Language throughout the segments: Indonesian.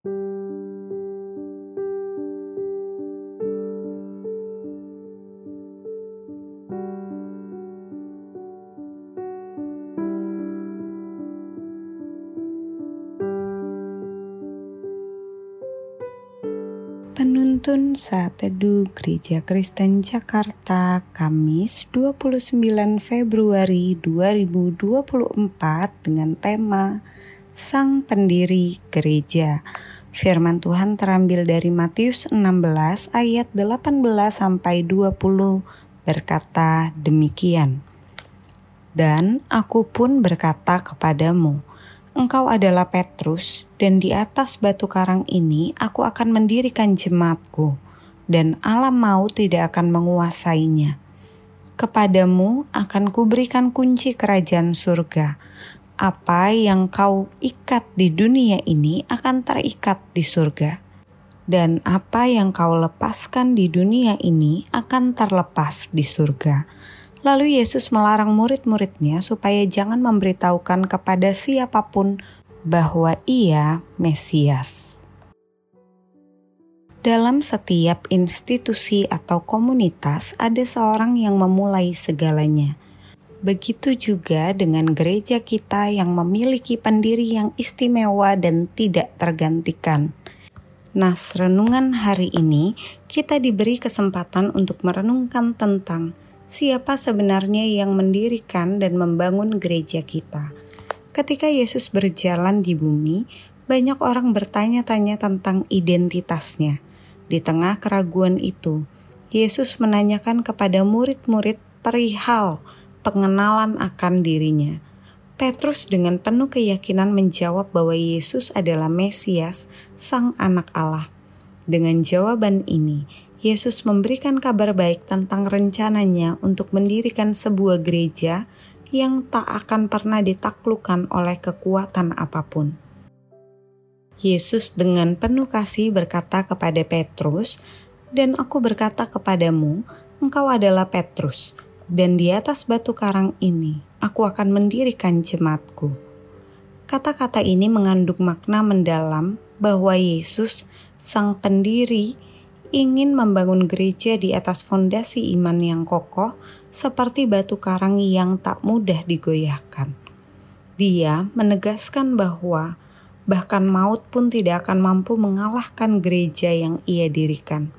Penuntun Saat Teduh Gereja Kristen Jakarta Kamis 29 Februari 2024 dengan tema Sang Pendiri Gereja. Firman Tuhan terambil dari Matius 16 ayat 18 sampai 20 berkata demikian. Dan aku pun berkata kepadamu, engkau adalah Petrus, dan di atas batu karang ini aku akan mendirikan jemaatku, dan alam maut tidak akan menguasainya. Kepadamu akan kuberikan kunci kerajaan surga. Apa yang kau ikat di dunia ini akan terikat di surga. Dan apa yang kau lepaskan di dunia ini akan terlepas di surga Lalu Yesus melarang murid-muridnya supaya jangan memberitahukan kepada siapa pun bahwa ia Mesias. Dalam setiap institusi atau komunitas ada seorang yang memulai segalanya. Begitu juga dengan gereja kita yang memiliki pendiri yang istimewa dan tidak tergantikan. Nas renungan hari ini kita diberi kesempatan untuk merenungkan tentang siapa sebenarnya yang mendirikan dan membangun gereja kita. Ketika Yesus berjalan di bumi, banyak orang bertanya-tanya tentang identitasnya. Di tengah keraguan itu, Yesus menanyakan kepada murid-murid perihal pengenalan akan dirinya. Petrus dengan penuh keyakinan menjawab bahwa Yesus adalah Mesias, Sang Anak Allah. Dengan jawaban ini, Yesus memberikan kabar baik tentang rencananya untuk mendirikan sebuah gereja yang tak akan pernah ditaklukkan oleh kekuatan apa pun. Yesus dengan penuh kasih berkata kepada Petrus, "Dan aku berkata kepadamu, engkau adalah Petrus, dan di atas batu karang ini aku akan mendirikan jemaatku." Kata-kata ini mengandung makna mendalam bahwa Yesus, Sang Pendiri, ingin membangun gereja di atas fondasi iman yang kokoh seperti batu karang yang tak mudah digoyahkan. Dia menegaskan bahwa bahkan maut pun tidak akan mampu mengalahkan gereja yang ia dirikan.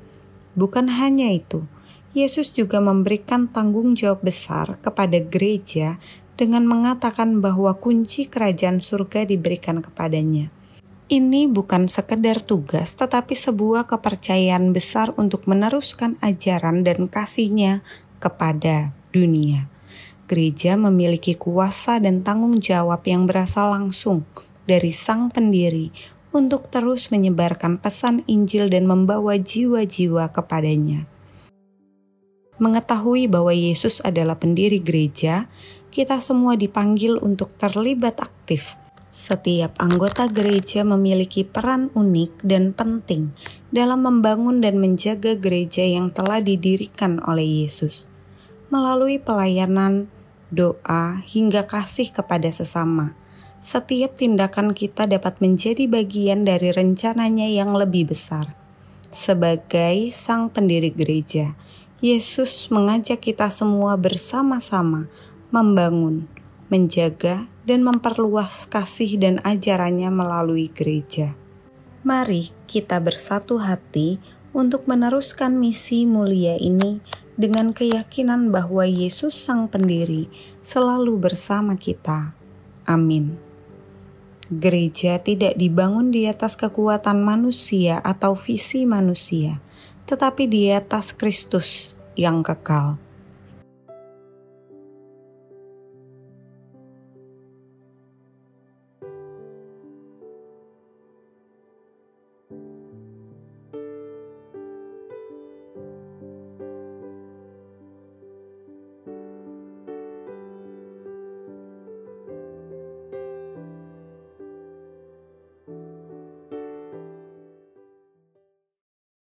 Bukan hanya itu, Yesus juga memberikan tanggung jawab besar kepada gereja dengan mengatakan bahwa kunci kerajaan surga diberikan kepadanya ini bukan sekedar tugas, tetapi sebuah kepercayaan besar untuk meneruskan ajaran dan kasihnya kepada dunia. Gereja memiliki kuasa dan tanggung jawab yang berasal langsung dari Sang Pendiri untuk terus menyebarkan pesan Injil dan membawa jiwa-jiwa kepadanya. Mengetahui bahwa Yesus adalah pendiri gereja, kita semua dipanggil untuk terlibat aktif setiap anggota gereja memiliki peran unik dan penting dalam membangun dan menjaga gereja yang telah didirikan oleh Yesus. Melalui pelayanan, doa, hingga kasih kepada sesama, setiap tindakan kita dapat menjadi bagian dari rencananya yang lebih besar. Sebagai sang pendiri gereja, Yesus mengajak kita semua bersama-sama membangun, menjaga, dan memperluas kasih dan ajarannya melalui gereja. Mari kita bersatu hati untuk meneruskan misi mulia ini dengan keyakinan bahwa Yesus Sang Pendiri selalu bersama kita. Amin. Gereja tidak dibangun di atas kekuatan manusia atau visi manusia, tetapi di atas Kristus yang kekal.